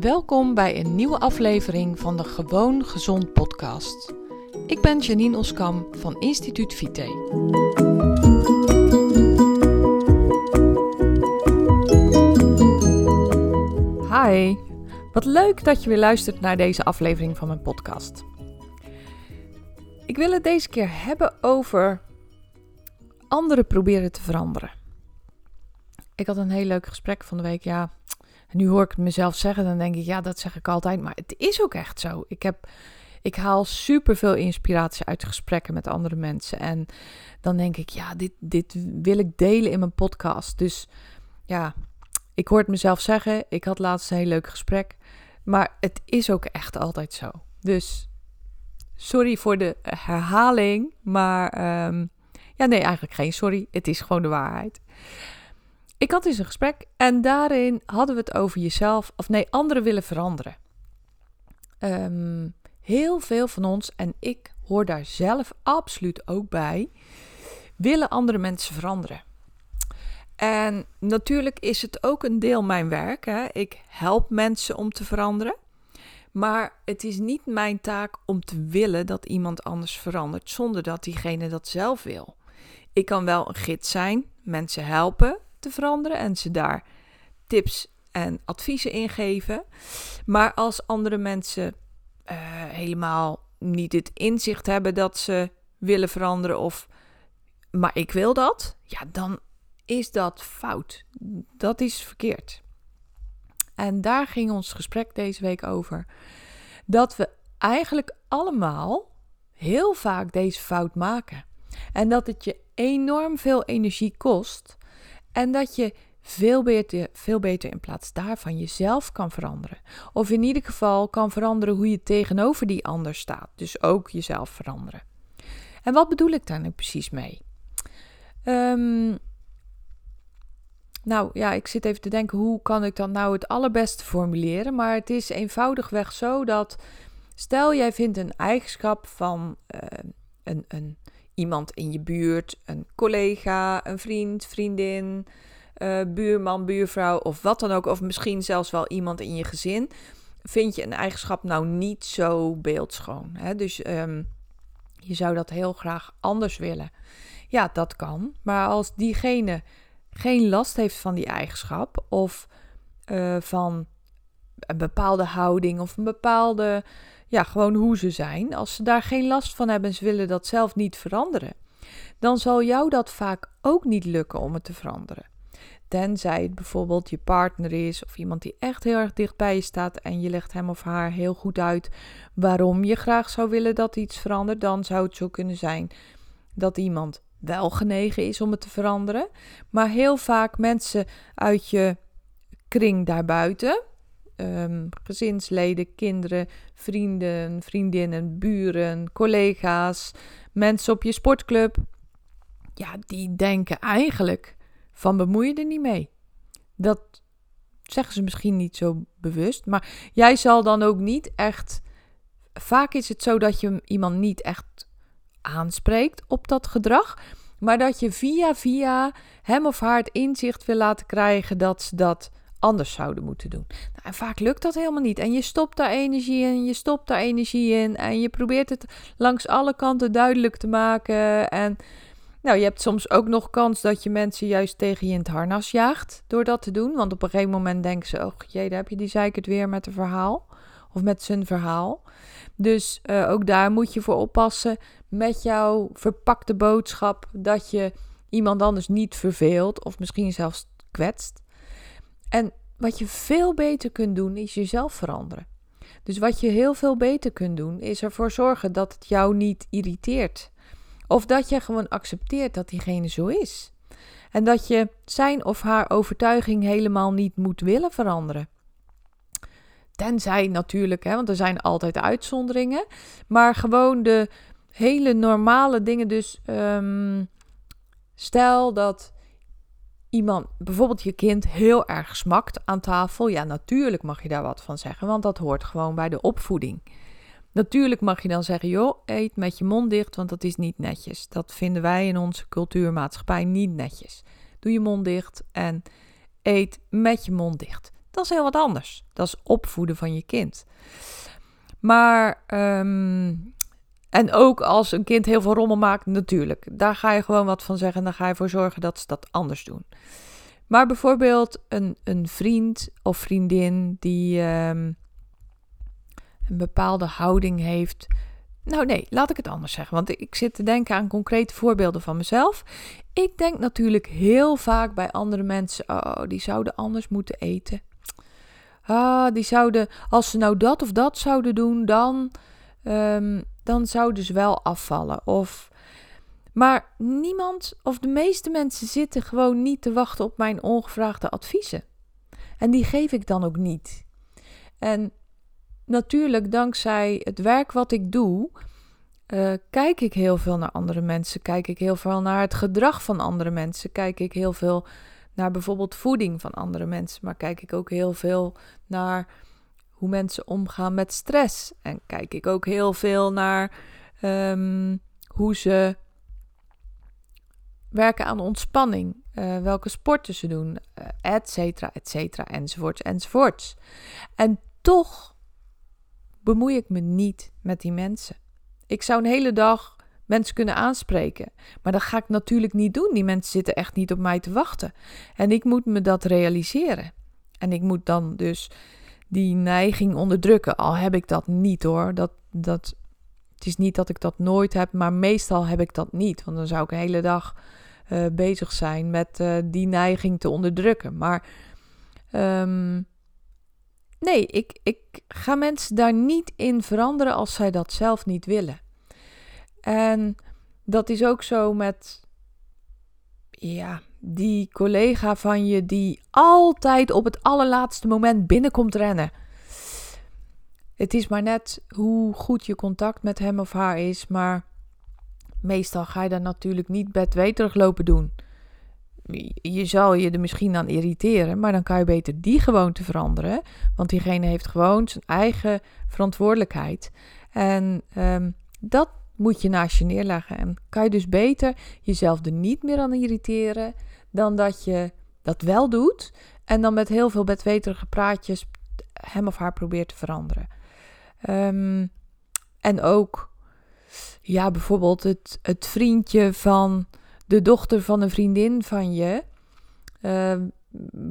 Welkom bij een nieuwe aflevering van de Gewoon Gezond podcast. Ik ben Janine Oskam van Instituut Vite. Hi, wat leuk dat je weer luistert naar deze aflevering van mijn podcast. Ik wil het deze keer hebben over anderen proberen te veranderen. Ik had een heel leuk gesprek van de week. Ja, nu hoor ik het mezelf zeggen, dan denk ik, ja, dat zeg ik altijd. Maar het is ook echt zo. Ik, heb, ik haal superveel inspiratie uit gesprekken met andere mensen. En dan denk ik, ja, dit, dit wil ik delen in mijn podcast. Dus ja, ik hoor het mezelf zeggen. Ik had laatst een heel leuk gesprek. Maar het is ook echt altijd zo. Dus sorry voor de herhaling. Maar ehm, ja, nee, eigenlijk geen sorry. Het is gewoon de waarheid. Ik had eens een gesprek en daarin hadden we het over jezelf, of nee, anderen willen veranderen. Ehm, heel veel van ons, en ik hoor daar zelf absoluut ook bij, willen andere mensen veranderen. En natuurlijk is het ook een deel mijn werk. Hè. Ik help mensen om te veranderen. Maar het is niet mijn taak om te willen dat iemand anders verandert zonder dat diegene dat zelf wil. Ik kan wel een gids zijn, mensen helpen, te veranderen en ze daar tips en adviezen in geven. Maar als andere mensen uh, helemaal niet het inzicht hebben dat ze willen veranderen of maar ik wil dat, ja, dan is dat fout. Dat is verkeerd. En daar ging ons gesprek deze week over. Dat we eigenlijk allemaal heel vaak deze fout maken. En dat het je enorm veel energie kost en dat je veel beter, veel beter in plaats daarvan jezelf kan veranderen. Of in ieder geval kan veranderen hoe je tegenover die ander staat. Dus ook jezelf veranderen. En wat bedoel ik daar nu precies mee? Um, nou ja, ik zit even te denken, hoe kan ik dat nou het allerbeste formuleren? Maar het is eenvoudigweg zo dat, stel jij vindt een eigenschap van uh, een, een iemand in je buurt, een collega, een vriend, vriendin, uh, buurman, buurvrouw of wat dan ook, of misschien zelfs wel iemand in je gezin, vind je een eigenschap nou niet zo beeldschoon. Hè? Dus um, je zou dat heel graag anders willen. Ja, dat kan. Maar als diegene geen last heeft van die eigenschap of uh, van een bepaalde houding of een bepaalde ja, gewoon hoe ze zijn. Als ze daar geen last van hebben en ze willen dat zelf niet veranderen, dan zal jou dat vaak ook niet lukken om het te veranderen. Tenzij het bijvoorbeeld je partner is of iemand die echt heel erg dicht bij je staat en je legt hem of haar heel goed uit waarom je graag zou willen dat iets verandert, dan zou het zo kunnen zijn dat iemand wel genegen is om het te veranderen. Maar heel vaak mensen uit je kring daarbuiten, um, gezinsleden, kinderen, vrienden, vriendinnen, buren, collega's, mensen op je sportclub. Ja, die denken eigenlijk van bemoei je er niet mee. Dat zeggen ze misschien niet zo bewust, maar jij zal dan ook niet echt. Vaak is het zo dat je iemand niet echt aanspreekt op dat gedrag, maar dat je via via hem of haar het inzicht wil laten krijgen dat ze dat anders zouden moeten doen. Nou, en vaak lukt dat helemaal niet. En je stopt daar energie in, je stopt daar energie in. En je probeert het langs alle kanten duidelijk te maken. En nou, je hebt soms ook nog kans dat je mensen juist tegen je in het harnas jaagt door dat te doen. Want op een gegeven moment denken ze, oh jee, daar heb je die zeikert weer met een verhaal. Of met zijn verhaal. Dus uh, ook daar moet je voor oppassen met jouw verpakte boodschap dat je iemand anders niet verveelt of misschien zelfs kwetst. En wat je veel beter kunt doen, is jezelf veranderen. Dus wat je heel veel beter kunt doen, is ervoor zorgen dat het jou niet irriteert. Of dat je gewoon accepteert dat diegene zo is. En dat je zijn of haar overtuiging helemaal niet moet willen veranderen. Tenzij natuurlijk, hè, want er zijn altijd uitzonderingen. Maar gewoon de hele normale dingen. Dus um, stel dat iemand, bijvoorbeeld je kind, heel erg smakt aan tafel, ja, natuurlijk mag je daar wat van zeggen, want dat hoort gewoon bij de opvoeding. Natuurlijk mag je dan zeggen, joh, eet met je mond dicht, want dat is niet netjes. Dat vinden wij in onze cultuurmaatschappij niet netjes. Doe je mond dicht en eet met je mond dicht. Dat is heel wat anders. Dat is opvoeden van je kind. Maar, ehm, en ook als een kind heel veel rommel maakt, natuurlijk. Daar ga je gewoon wat van zeggen en dan ga je voor zorgen dat ze dat anders doen. Maar bijvoorbeeld een, een vriend of vriendin die ehm, een bepaalde houding heeft. Nou nee, laat ik het anders zeggen. Want ik zit te denken aan concrete voorbeelden van mezelf. Ik denk natuurlijk heel vaak bij andere mensen: oh, die zouden anders moeten eten. Ah, die zouden, als ze nou dat of dat zouden doen, dan, um, dan zouden ze wel afvallen. Of, maar niemand of de meeste mensen zitten gewoon niet te wachten op mijn ongevraagde adviezen. En die geef ik dan ook niet. En natuurlijk, dankzij het werk wat ik doe, uh, kijk ik heel veel naar andere mensen. Kijk ik heel veel naar het gedrag van andere mensen. Kijk ik heel veel naar bijvoorbeeld voeding van andere mensen. Maar kijk ik ook heel veel naar hoe mensen omgaan met stress. En kijk ik ook heel veel naar um, hoe ze werken aan ontspanning. Uh, welke sporten ze doen, uh, et cetera, et cetera, enzovoorts, enzovoorts. En toch bemoei ik me niet met die mensen. Ik zou een hele dag mensen kunnen aanspreken. Maar dat ga ik natuurlijk niet doen. Die mensen zitten echt niet op mij te wachten. En ik moet me dat realiseren. En ik moet dan dus die neiging onderdrukken. Al heb ik dat niet hoor. Dat, dat, het is niet dat ik dat nooit heb, maar meestal heb ik dat niet. Want dan zou ik een hele dag uh, bezig zijn met uh, die neiging te onderdrukken. Maar um, nee, ik, ik ga mensen daar niet in veranderen als zij dat zelf niet willen. En dat is ook zo met, ja, die collega van je die altijd op het allerlaatste moment binnenkomt rennen. Het is maar net hoe goed je contact met hem of haar is, maar meestal ga je daar natuurlijk niet bedweterig lopen doen. Je zal je er misschien aan irriteren, maar dan kan je beter die gewoonte veranderen. Want diegene heeft gewoon zijn eigen verantwoordelijkheid. En um, dat moet je naast je neerleggen. En kan je dus beter jezelf er niet meer aan irriteren dan dat je dat wel doet en dan met heel veel bedweterige praatjes hem of haar probeert te veranderen. Um, en ook, ja, bijvoorbeeld het, het vriendje van de dochter van een vriendin van je, uh,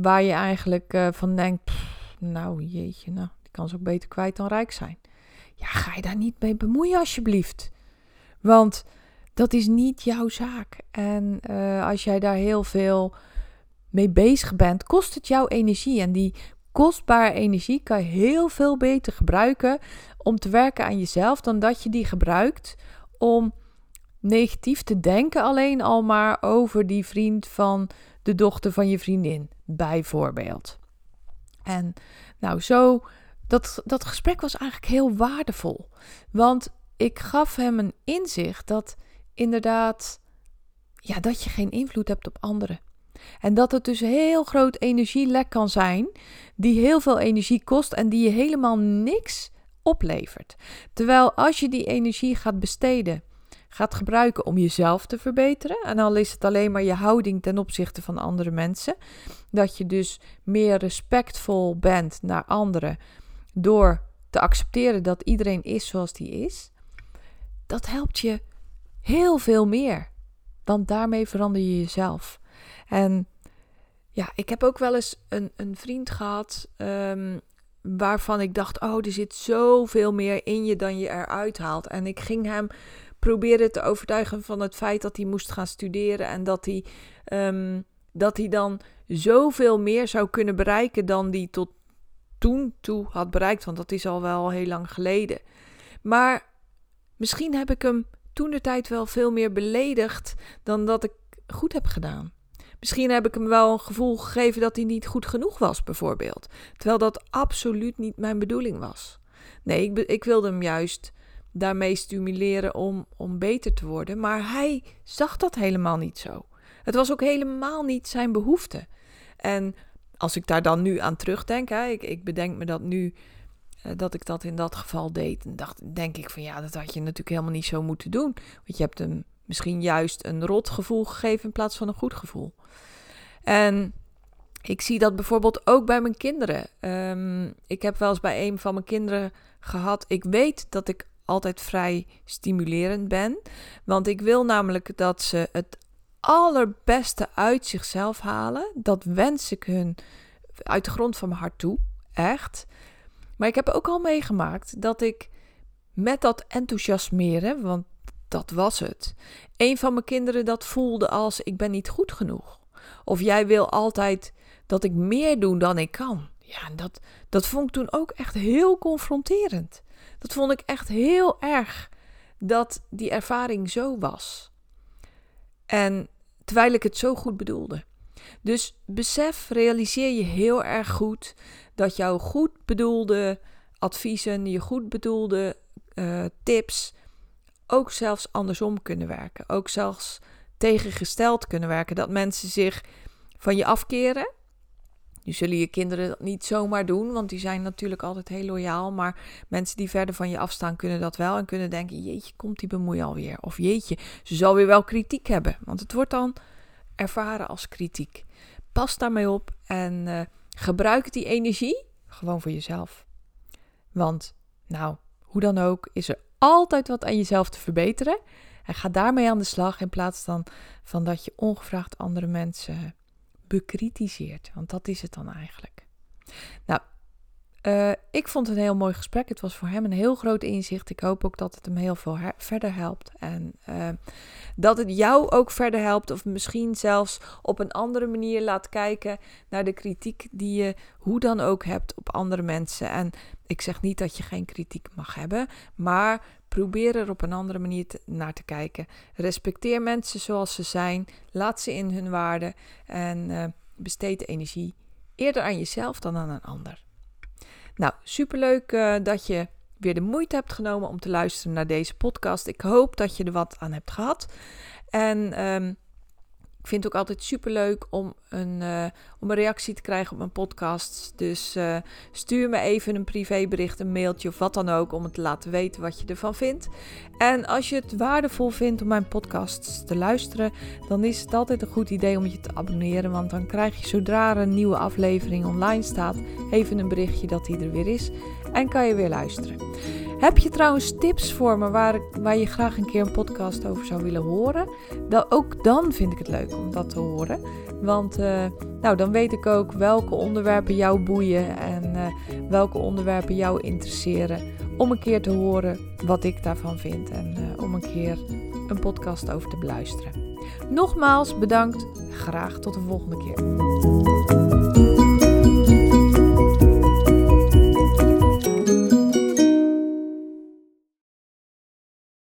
waar je eigenlijk uh, van denkt, nou jeetje, nou, die kan ze ook beter kwijt dan rijk zijn. Ja, ga je daar niet mee bemoeien alsjeblieft. Want dat is niet jouw zaak. En uh, als jij daar heel veel mee bezig bent, kost het jouw energie. En die kostbare energie kan je heel veel beter gebruiken om te werken aan jezelf dan dat je die gebruikt om negatief te denken alleen al maar over die vriend van de dochter van je vriendin, bijvoorbeeld. En nou, zo, dat, dat gesprek was eigenlijk heel waardevol. Want ik gaf hem een inzicht dat inderdaad, ja, dat je geen invloed hebt op anderen. En dat het dus heel groot energielek kan zijn, die heel veel energie kost en die je helemaal niks oplevert. Terwijl als je die energie gaat besteden, gaat gebruiken om jezelf te verbeteren, en al is het alleen maar je houding ten opzichte van andere mensen, dat je dus meer respectvol bent naar anderen door te accepteren dat iedereen is zoals die is, dat helpt je heel veel meer. Want daarmee verander je jezelf. En ja, ik heb ook wel eens een, een vriend gehad um, waarvan ik dacht: oh, er zit zoveel meer in je dan je eruit haalt. En ik ging hem proberen te overtuigen van het feit dat hij moest gaan studeren en dat hij, um, dat hij dan zoveel meer zou kunnen bereiken dan hij tot toen toe had bereikt. Want dat is al wel heel lang geleden. Maar Misschien heb ik hem toen de tijd wel veel meer beledigd dan dat ik goed heb gedaan. Misschien heb ik hem wel een gevoel gegeven dat hij niet goed genoeg was, bijvoorbeeld. Terwijl dat absoluut niet mijn bedoeling was. Nee, ik, ik wilde hem juist daarmee stimuleren om, om beter te worden. Maar hij zag dat helemaal niet zo. Het was ook helemaal niet zijn behoefte. En als ik daar dan nu aan terugdenk, hè, ik, ik bedenk me dat nu dat ik dat in dat geval deed. En dacht, denk ik van ja, dat had je natuurlijk helemaal niet zo moeten doen. Want je hebt hem misschien juist een rot gevoel gegeven in plaats van een goed gevoel. En Ik zie dat bijvoorbeeld ook bij mijn kinderen. Ehm, ik heb wel eens bij een van mijn kinderen gehad. Ik weet dat ik altijd vrij stimulerend ben. Want ik wil namelijk dat ze het allerbeste uit zichzelf halen. Dat wens ik hun uit de grond van mijn hart toe. Echt. Maar ik heb ook al meegemaakt dat ik met dat enthousiasmeren, want dat was het. Een van mijn kinderen dat voelde als ik ben niet goed genoeg. Of jij wil altijd dat ik meer doe dan ik kan. Ja, dat, dat vond ik toen ook echt heel confronterend. Dat vond ik echt heel erg dat die ervaring zo was. En terwijl ik het zo goed bedoelde. Dus besef, realiseer je heel erg goed dat jouw goed bedoelde adviezen, je goed bedoelde uh, tips ook zelfs andersom kunnen werken. Ook zelfs tegengesteld kunnen werken. Dat mensen zich van je afkeren. Nu zullen je kinderen dat niet zomaar doen, want die zijn natuurlijk altijd heel loyaal. Maar mensen die verder van je afstaan kunnen dat wel en kunnen denken: jeetje, komt die bemoei alweer? Of jeetje, ze zal weer wel kritiek hebben. Want het wordt dan ervaren als kritiek. Pas daarmee op en uh, gebruik die energie gewoon voor jezelf. Want, nou, hoe dan ook, is er altijd wat aan jezelf te verbeteren. En ga daarmee aan de slag in plaats dan van dat je ongevraagd andere mensen bekritiseert. Want dat is het dan eigenlijk. Nou, uh, ik vond het een heel mooi gesprek. Het was voor hem een heel groot inzicht. Ik hoop ook dat het hem heel veel verder helpt. En uh, dat het jou ook verder helpt. Of misschien zelfs op een andere manier laat kijken naar de kritiek die je hoe dan ook hebt op andere mensen. En ik zeg niet dat je geen kritiek mag hebben. Maar probeer er op een andere manier naar te kijken. Respecteer mensen zoals ze zijn. Laat ze in hun waarde. En uh, besteed energie eerder aan jezelf dan aan een ander. Nou, superleuk uh, dat je weer de moeite hebt genomen om te luisteren naar deze podcast. Ik hoop dat je er wat aan hebt gehad. En um, ik vind het ook altijd super leuk om een, uh, om een reactie te krijgen op mijn podcasts. Dus uh, stuur me even een privébericht, een mailtje of wat dan ook. Om het te laten weten wat je ervan vindt. En als je het waardevol vindt om mijn podcasts te luisteren. Dan is het altijd een goed idee om je te abonneren. Want dan krijg je zodra een nieuwe aflevering online staat. Even een berichtje dat die er weer is. En kan je weer luisteren. Heb je trouwens tips voor me waar, waar je graag een keer een podcast over zou willen horen? Dan, ook dan vind ik het leuk om dat te horen. Want uh, nou, dan weet ik ook welke onderwerpen jou boeien en uh, welke onderwerpen jou interesseren. Om een keer te horen wat ik daarvan vind en uh, om een keer een podcast over te beluisteren. Nogmaals bedankt. Graag tot de volgende keer.